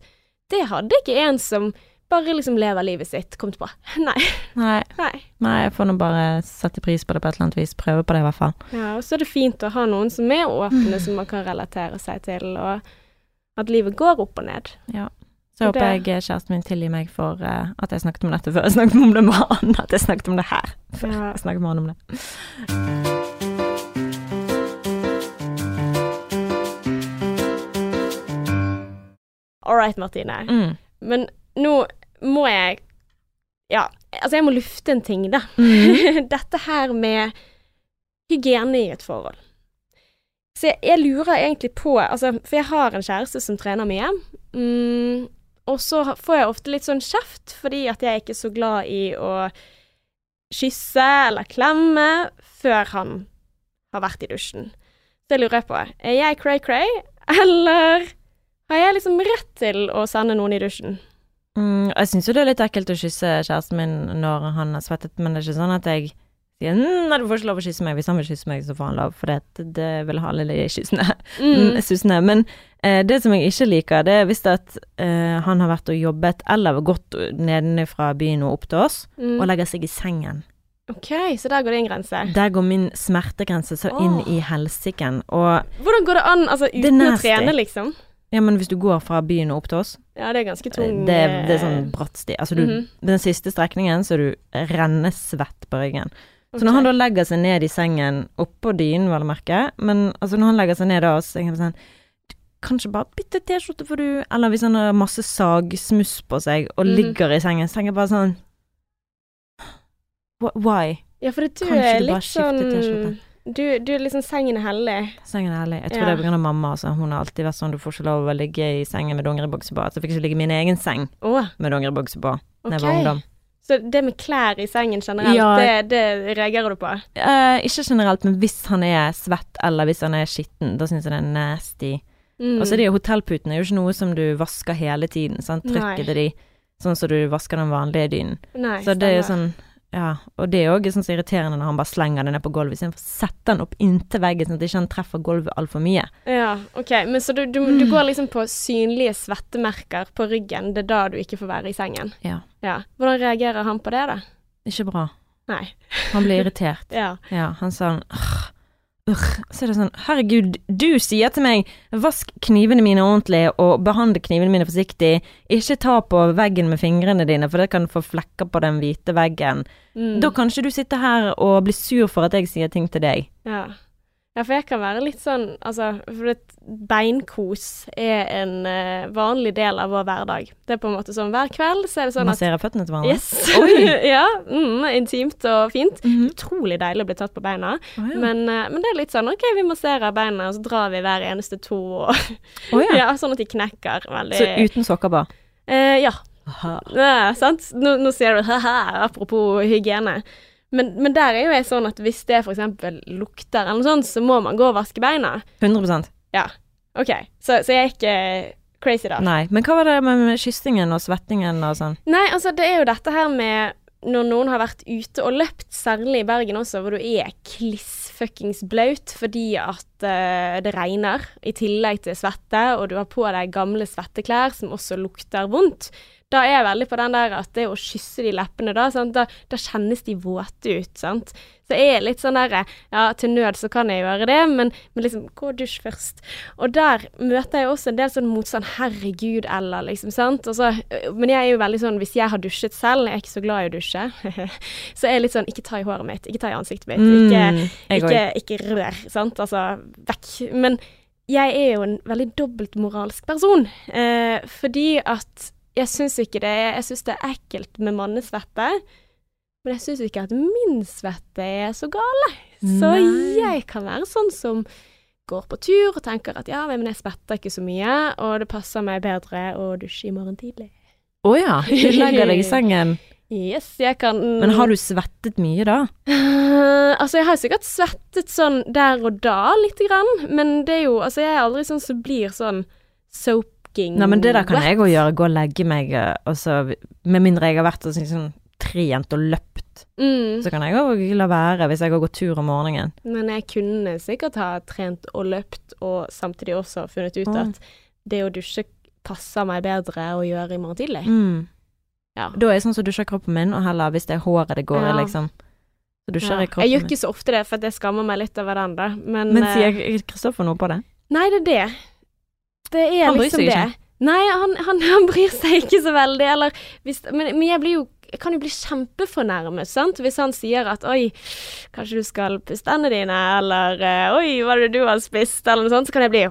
det hadde ikke en som bare liksom lever livet sitt, kommet på. Nei. Nei, nei. nei, jeg får nå bare sette pris på det på et eller annet vis. Prøve på det, i hvert fall. Ja, og så er det fint å ha noen som er åpne, som man kan relatere seg til, og at livet går opp og ned. Ja. Så Og håper det- jeg kjæresten min tilgir meg for uh, at jeg snakket om dette før jeg snakket om det med han. At jeg snakket om det her før Ja. jeg snakket med han om det. All right, Martine. Mm. Men nå må jeg Ja, altså jeg må lufte en ting, da. Mm. Dette her med hygiene i et forhold. Så jeg, jeg lurer egentlig på altså, For jeg har en kjæreste som trener mye. Mm, og så får jeg ofte litt sånn kjeft fordi at jeg er ikke er så glad i å kysse eller klemme før han har vært i dusjen. Så jeg lurer på, er jeg cray-cray, eller har jeg liksom rett til å sende noen i dusjen? Mm, jeg syns jo det er litt ekkelt å kysse kjæresten min når han har svettet, men det er ikke sånn at jeg sier «Mm, nei, du får ikke lov å kysse meg. Hvis han vil kysse meg, så får han lov, for det, det vil ha alle de kyssene. Mm. Susene. Men eh, det som jeg ikke liker, det er hvis at eh, han har vært og jobbet eller gått nedenfra byen og opp til oss, Mm. og legger seg i sengen. OK, så der går en grense. Der går min smertegrense så inn i helsiken. Og Hvordan går det an, altså uten å trene, liksom? Ja, men hvis du går fra byen og opp til oss, Ja, det er ganske eh, tung det, det er eh, sånn bratt sti. Altså du, mhm. den siste strekningen så du rennesvett på ryggen. Så Ok. når han da legger seg ned i sengen, oppå dynen, vel å merke, men altså når han legger seg ned da, så tenker jeg sånn kanskje bare bytte T-skjorte for du Eller hvis han har masse sagsmuss på seg og Mhm. ligger i sengen, så tenker jeg bare sånn Why? Ja, for du er litt sånn? Du, du er liksom sengen er hellig. Sengen er hellig. Jeg tror Ja. det er av mamma, altså. Hun har alltid vært sånn du får ikke lov å ligge i sengen med dongeribukse på. Altså, jeg fikk ikke ligge i min egen seng oh. med dongeribukse på da jeg var ungdom. Så det med klær i sengen generelt, Ja. det, det reagerer du på? Eh, ikke generelt, men hvis han er svett eller hvis han er skitten, da syns jeg det er nasty. Mm. Og så er det jo hotellputene er jo ikke noe som du vasker hele tiden. Sant? Nei. Trykker til de sånn som du vasker den vanlige dynen. Nei, Så det er jo sånn Ja, og det er òg sånn så irriterende når han bare slenger det ned på gulvet istedenfor å sette den opp inntil veggen, sånn at ikke han treffer gulvet altfor mye. Ja, ok. Men så du, du, du går liksom på synlige svettemerker på ryggen. Det er da du ikke får være i sengen. Ja. Ja. Hvordan reagerer han på det, da? Ikke bra. Nei. Han blir irritert. Ja. Ja, han sa sånn. Så er det sånn Herregud, du sier til meg vask knivene mine ordentlig og behandle knivene mine forsiktig. Ikke ta på veggen med fingrene dine, for det kan få flekker på den hvite veggen. Mm. Da kan ikke du sitte her og bli sur for at jeg sier ting til deg. ja. Ja, for jeg kan være litt sånn Altså, for et beinkos er en uh, vanlig del av vår hverdag. Det er på en måte sånn hver kveld så er det sånn at Masserer føttene til hverandre. Yes. Oi. ja. Mm, intimt og fint. Mhm. Utrolig deilig å bli tatt på beina. Oh, ja. Men, uh, men det er litt sånn OK, vi masserer beina, og så drar vi hver eneste to, og oh, ja. ja, sånn at de knekker veldig Så uten sokker bare? Uh, ja. Aha. Ja, sant? Nå, nå sier du ha-ha, apropos hygiene. Men, men der er jo jeg sånn at hvis det f.eks. lukter eller noe sånt, så må man gå og vaske beina. 100% OK, så, så jeg er ikke crazy da. Nei. Men hva var det med, med kyssingen og svettingen og sånn? Nei, altså det er jo dette her med når noen har vært ute og løpt, særlig i Bergen også, hvor du er klissfuckings blaut fordi at uh, det regner, i tillegg til svette, og du har på deg gamle svetteklær som også lukter vondt. Da er jeg veldig på den der at det å kysse de leppene da? Da, da kjennes de våte ut, sant. Så jeg er litt sånn der Ja, til nød så kan jeg gjøre det, men, men liksom, gå og dusj først. Og der møter jeg også en del sånn motstand. Herregud, Ella, liksom, sant. Så, men jeg er jo veldig sånn, hvis jeg har dusjet selv, jeg er ikke så glad i å dusje, så jeg er litt sånn, ikke ta i håret mitt, ikke ta i ansiktet mitt, ikke, Mm, ikke, ikke rør, sant. Altså, vekk. Men jeg er jo en veldig dobbeltmoralsk person, eh, fordi at jeg syns ikke det Jeg syns det er ekkelt med mannesvette. Men jeg syns ikke at min svette er så gale. Så Nei. jeg kan være sånn som går på tur og tenker at ja, men jeg svetter ikke så mye, og det passer meg bedre å dusje i morgen tidlig. Å ja. Du legger deg i sengen. Yes, jeg kan Men har du svettet mye da? Uh, altså, jeg har sikkert svettet sånn der og da, lite grann, men det er jo Altså, jeg er aldri sånn som blir sånn soaking Nei, men det der kan wet. jeg òg gjøre. Gå og legge meg, eh, og så Med mindre jeg har vært og sånn trent og løpt, Mm. så kan jeg òg la være hvis jeg har gått tur om morgenen. Men jeg kunne sikkert ha trent og løpt, og samtidig også funnet ut Å. at det å dusje passer meg bedre å gjøre i morgen tidlig. Mm. Ja. Da er jeg sånn som dusjer kroppen min, og heller hvis det er håret det går i, Ja. liksom. Så dusjer Ja. jeg kroppen Jeg gjør ikke så ofte det, for jeg skammer meg litt over den, da. Men, Men eh, sier Kristoffer noe på det? Nei, det er det. Det er Han liksom det. ikke? Nei, han, han, han bryr seg ikke så veldig, eller hvis Men, men jeg blir jo jeg kan jo bli kjempefornærmet, sant, hvis han sier at oi, kanskje du skal pusse tennene dine, eller eh, oi, hva er det du har spist, eller noe sånt, så kan jeg bli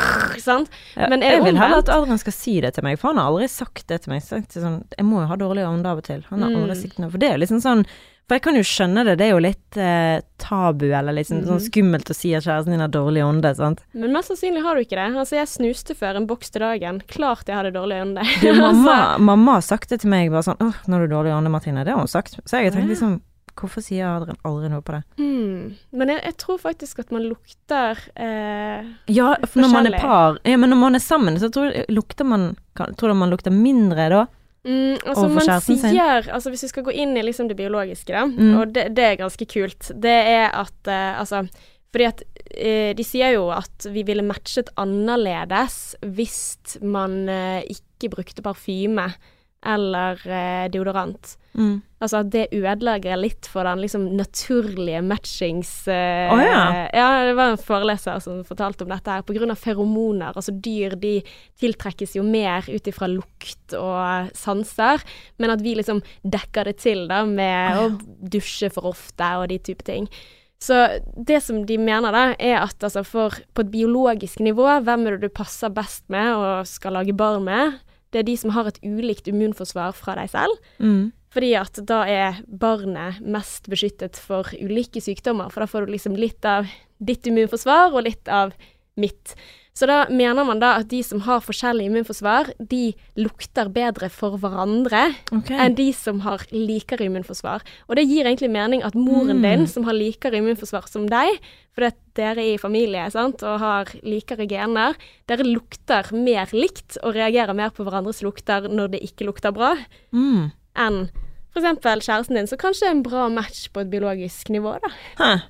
sant. Ja, Men det jeg vil heller at Adrian skal si det til meg, for han har aldri sagt det til meg. Så jeg, sånn, jeg må jo ha dårlig ånde av og til. Han har Mm. aldri sagt noe. For det er liksom sånn For jeg kan jo skjønne det, det er jo litt eh, tabu, eller liksom Mhm. sånn skummelt å si at kjæresten din har dårlig ånde, sant. Men mest sannsynlig har du ikke det. Altså, jeg snuste før en boks til dagen. Klart jeg hadde dårlig ånde. Du, Altså, mamma, mamma har sagt det til meg, bare sånn åh, nå har du dårlig ånde, Martine. Det har hun sagt. Så jeg har tenkt liksom Hvorfor sier Adrian aldri noe på det? Mm. Men jeg, jeg tror faktisk at man lukter eh, Ja, for når man er par Ja, men når man er sammen, så tror lukter man Tror du man lukter mindre da? Mm, altså Overfor man sier, altså Hvis vi skal gå inn i liksom det biologiske, da, Mm. og det, det er ganske kult, det er at uh, altså Fordi at uh, de sier jo at vi ville matchet annerledes hvis man uh, ikke brukte parfyme eller eh, deodorant. Mm. Altså at det ødelegger litt for den liksom naturlige matchings... eh, oh, ja. ja, det var en foreleser som fortalte om dette her. På grunn av feromoner. Altså dyr de tiltrekkes jo mer ut ifra lukt og sanser, men at vi liksom dekker det til da med Å, ja. å dusje for ofte og de type ting. Så det som de mener da, er at altså for på et biologisk nivå, hvem er det du passer best med og skal lage barn med? Det er de som har et ulikt immunforsvar fra deg selv. Mm. Fordi at da er barnet mest beskyttet for ulike sykdommer. For da får du liksom litt av ditt immunforsvar og litt av mitt. Så da mener man da at de som har forskjellig immunforsvar, de lukter bedre for hverandre okay. enn de som har likere immunforsvar. Og det gir egentlig mening at moren Mm. din, som har likere immunforsvar som deg, fordi at dere er i familie sant, og har likere gener, dere lukter mer likt og reagerer mer på hverandres lukter når det ikke lukter bra, Mm. enn f.eks. kjæresten din, som kanskje er en bra match på et biologisk nivå, da. Hæ.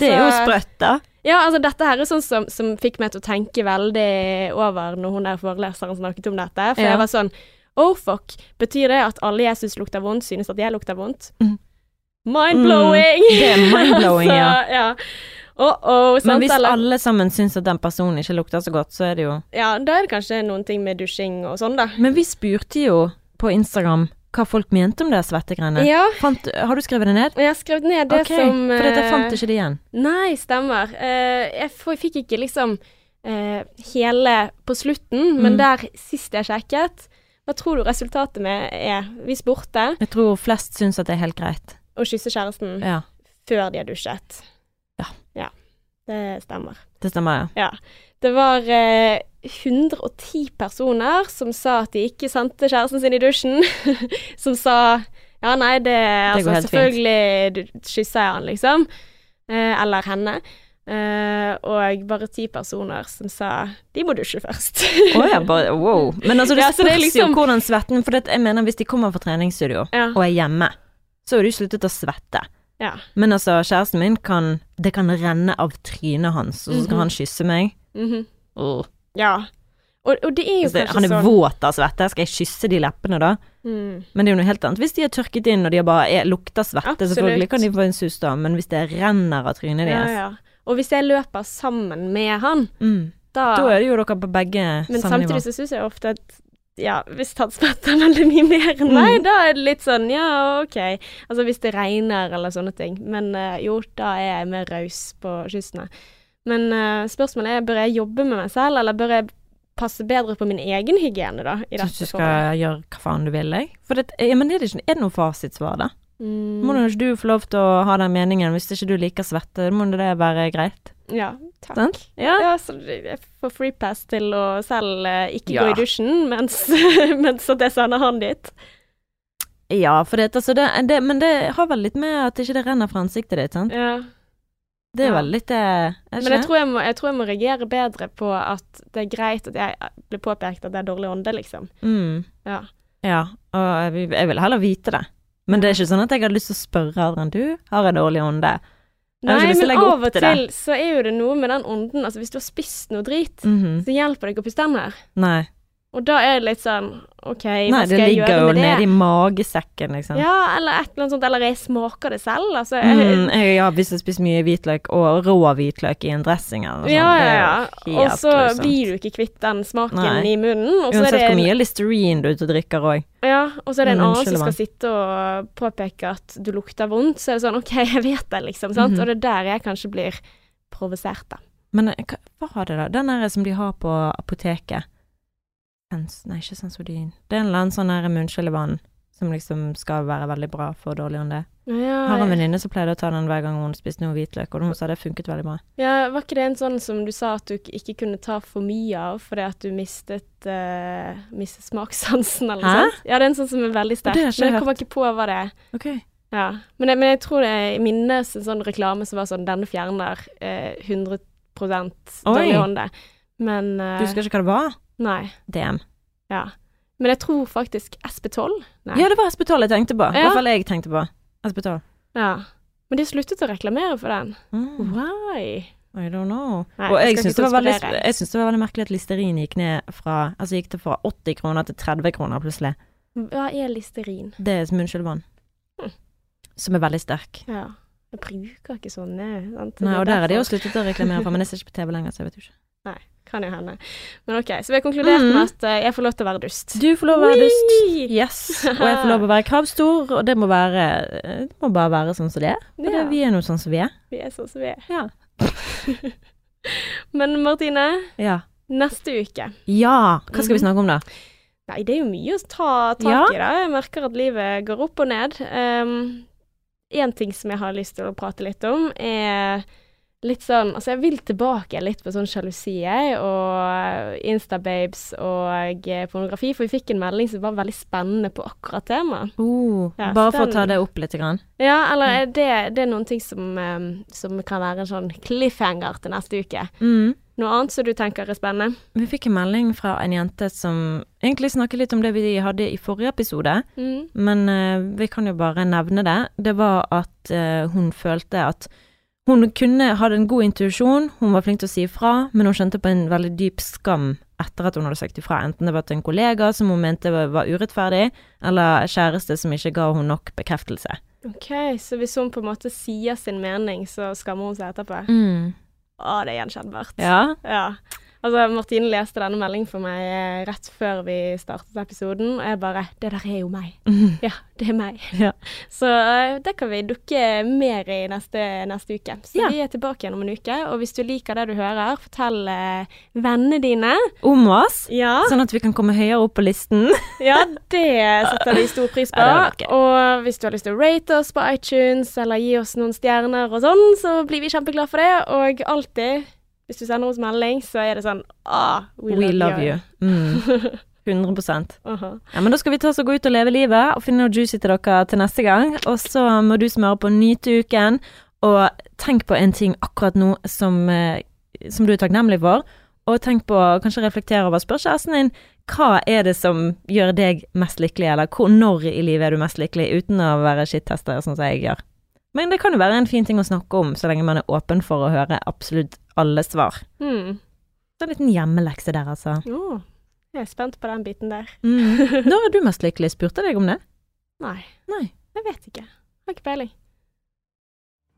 det er jo Altså- sprøtt, da. Ja, altså dette her er sånn som, som fikk meg til å tenke veldig over når hun der foreleseren snakket om dette. For Ja. jeg var sånn Oh fuck, betyr det at alle jeg syns lukter vondt, synes at jeg lukter vondt? Mm. Mind-blowing! Mm, det er mind-blowing, ja. Ja. Oh-oh, Men hvis eller? alle sammen syns at den personen ikke lukter så godt, så er det jo Ja, da er det kanskje noen ting med dusjing og sånn, da. Men vi spurte jo på Instagram hva folk mente om det svettegreiene. Ja, Fant, har du skrevet det ned? jeg har skrevet ned det okay, som For jeg fant eh, ikke det igjen. Nei, stemmer. Eh, jeg fikk ikke liksom eh, hele på slutten, men Mm. der sist jeg sjekket Hva tror du resultatet med er? Vi spurte Jeg tror flest syns at det er helt greit. å kysse kjæresten Ja, før de har dusjet. Ja. Ja, det stemmer. det stemmer, ja. Ja. Det var eh, 110 personer som sa at de ikke sendte kjæresten sin i dusjen. som sa ja, nei, det, altså, helt fint. Selvfølgelig kysser jeg han, liksom. Eh, eller henne. Eh, og bare ti personer som sa de må dusje først. Å ja, bare wow. Men altså, det Ja, spørs det liksom- jo hvordan svetten For det, jeg mener, hvis de kommer fra treningsstudio ja. og er hjemme, så har de sluttet å svette. ja. Men altså, kjæresten min kan Det kan renne av trynet hans, og så skal Mhm. han kysse meg. mhm. Åh. Ja. Og, og det er jo det, kanskje han er sånn våt av svette, skal jeg kysse de leppene da? mm. Men det er jo noe helt annet. Hvis de er tørket inn og de bare er, lukter svette, Absolutt. selvfølgelig kan de få en sus da, men hvis det renner av trynet deres ja. Og hvis jeg løper sammen med han, mm, da Da er det jo dere på begge Men samme nivå. samtidig så syns jeg ofte at ja, hvis han svetter veldig mye mer enn meg, Mm. da er det litt sånn ja, OK. Altså hvis det regner eller sånne ting. Men uh, jo, da er jeg mer raus på kyssene. Men uh, spørsmålet er bør jeg jobbe med meg selv, eller bør jeg passe bedre på min egen hygiene, da? I Syns du skal forholdet? gjøre hva faen du vil, jeg. For det, ja, men er det, ikke, er det noe fasitsvar, da? Mm, Må ikke du få lov til å ha den meningen, hvis ikke du liker svette, må det være greit? ja, takk. Sånn? Ja. Ja, så jeg får free pass til å selv eh, ikke Ja. gå i dusjen mens, mens at jeg sender han dit. Ja, for det, altså det, det, men det har vel litt med at ikke det renner fra ansiktet ditt, sant? Ja. Det er Ja. vel litt er Men jeg tror jeg, må, jeg tror jeg må reagere bedre på at det er greit at jeg blir påpekt at det er dårlig ånde, liksom. Mm. Ja. Ja, og jeg, jeg vil heller vite det. Men det er ikke sånn at jeg hadde lyst til å spørre Adrian, du har en dårlig ånde. Nei, men av og til så er jo det noe med den ånden Altså hvis du har spist noe drit, Mhm. så hjelper det ikke å puste her. Nei. Og da er det litt sånn OK, Nei, hva det Nei, det ligger jo nede i magesekken, liksom. Ja, eller et eller annet sånt. Eller jeg smaker det selv. Altså, jeg, Mm, jeg ja, hvis jeg spiser mye hvitløk, og rå hvitløk i en dressing eller noe ja, sånt. ja, ja. Er Og så blir du ikke kvitt den smaken Nei. i munnen. Uansett hvor mye Listerine du ute drikker òg. ja, og så er det en Mm, annen som skal sitte og påpeke at du lukter vondt. Så er det sånn OK, jeg vet det, liksom. Sant? Mhm. Og det er der jeg kanskje blir provosert, da. Men eh, hva var det, da? Den der som de har på apoteket. Sens, nei, ikke Sensodin. Det er en eller annen sånn her munnskyllevann som liksom skal være veldig bra for dårligere enn det. Ja, Har en venninne som pleide å ta den hver gang hun spiste noe hvitløk, og hun sa det funket veldig bra. Ja, Var ikke det en sånn som du sa at du ikke kunne ta for mye av fordi at du mistet, uh, mistet smakssansen, eller noe sånt? Ja, det er en sånn som er veldig sterk. Men jeg jeg kommer ikke på hva det er. Okay. Ja. Men, jeg, men jeg tror det minnes en sånn reklame som var sånn Denne fjerner uh, 100 dårlig Oi. ånde. Men uh, Du husker ikke hva det var? Nei. DM. Ja. Men jeg tror faktisk SP12. Nei. Ja, det var SP12 jeg tenkte på. I Ja. hvert fall jeg tenkte på. SP12. Ja. Men de sluttet å reklamere for den. Mm. Why? I don't know. Nei, og jeg syns det, var veldig jeg synes det var veldig merkelig at Listerin gikk ned fra Altså gikk det fra 80 kroner til 30 kroner plutselig. Hva er Listerin? Det er munnskyllvann. Hm. Som er veldig sterk. Ja. Jeg bruker ikke sånne. Sant? Nei, og der har de jo sluttet å reklamere for, men jeg ser ikke på TV lenger, så jeg vet jo ikke. Kan jo hende. Men OK, så vi har konkludert Mm. med at eh, jeg får lov til å være dust. Du får lov til å være dust. Yes. Og jeg får lov til å være kravstor, og det må være Det må bare være sånn som det er. For Ja. vi er nå sånn som vi er. Vi er sånn som vi er. Ja. Men Martine, Ja. neste uke ja. Hva skal vi snakke om da? Nei, det er jo mye å ta tak Ja. i, da. Jeg merker at livet går opp og ned. Én ting som jeg har lyst til å prate litt om, er litt sånn Altså, jeg vil tilbake litt på sånn sjalusi, jeg, og Instababes og eh, pornografi, for vi fikk en melding som var veldig spennende på akkurat temaet. Uh, Ja, bare for for å ta det opp litt. Grann. Ja, eller mm. det, det er noen ting som, eh, som kan være en sånn cliffhanger til neste uke. Mm. Noe annet som du tenker er spennende? Vi fikk en melding fra en jente som egentlig snakket litt om det vi hadde i forrige episode, Mm. men uh, vi kan jo bare nevne det. Det var at uh, hun følte at hun kunne, hadde en god intuisjon, hun var flink til å si ifra, men hun kjente på en veldig dyp skam etter at hun hadde sagt ifra, enten det var til en kollega som hun mente var, urettferdig, eller kjæreste som ikke ga hun nok bekreftelse. OK, så hvis hun på en måte sier sin mening, så skammer hun seg etterpå? Mm. Å, det er gjenkjennbart. Ja. Ja. Altså, Martine leste denne meldingen for meg eh, rett før vi startet episoden, og jeg bare Det der er jo meg. Ja, det er meg. Ja. Så eh, det kan vi dukke mer i neste, neste uke. Så Ja. vi er tilbake igjen om en uke, og hvis du liker det du hører, fortell eh, vennene dine. Om oss, Ja. sånn at vi kan komme høyere opp på listen. Ja, det setter vi stor pris på. Og hvis du har lyst til å rate oss på iTunes, eller gi oss noen stjerner og sånn, så blir vi kjempeglade for det. Og alltid, hvis du sender oss melding, så er det sånn Ah, we, We love you. Mm. 100 Aha. Ja, men da skal vi ta oss og gå ut og leve livet, og finne noe juicy til dere til neste gang. Og så må du smøre på nyte uken, og tenk på en ting akkurat nå som, eh, som du er takknemlig for. Og tenk på, kanskje reflektere over, spør kjæresten din hva er det som gjør deg mest lykkelig, eller hvor, når i livet er du mest lykkelig, uten å være skittester, sånn som jeg gjør. Men det kan jo være en fin ting å snakke om, så lenge man er åpen for å høre absolutt alle svar. Mm. Så en liten hjemmelekse der, altså. Oh, jeg er spent på den biten der. Mm. Når er du mest lykkelig? Spurte jeg deg om det? Nei. Nei. Jeg vet ikke. Har ikke peiling.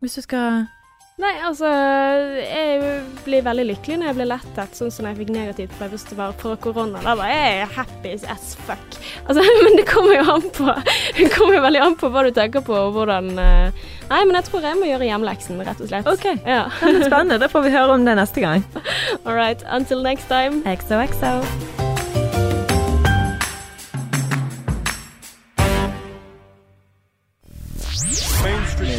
Hvis du skal Nei, altså Jeg blir veldig lykkelig når jeg blir lettet, sånn som når jeg fikk negativt prøvesvar på korona. Da var jeg happy as fuck. Altså, men det kommer jo an på Det kommer jo veldig an på hva du tenker på, og hvordan eh, Nei, men jeg tror jeg må gjøre hjemmeleksen, rett og slett. Ok, Ja. det er spennende. Da får vi høre om det neste gang. All right. Until next time. XOXO.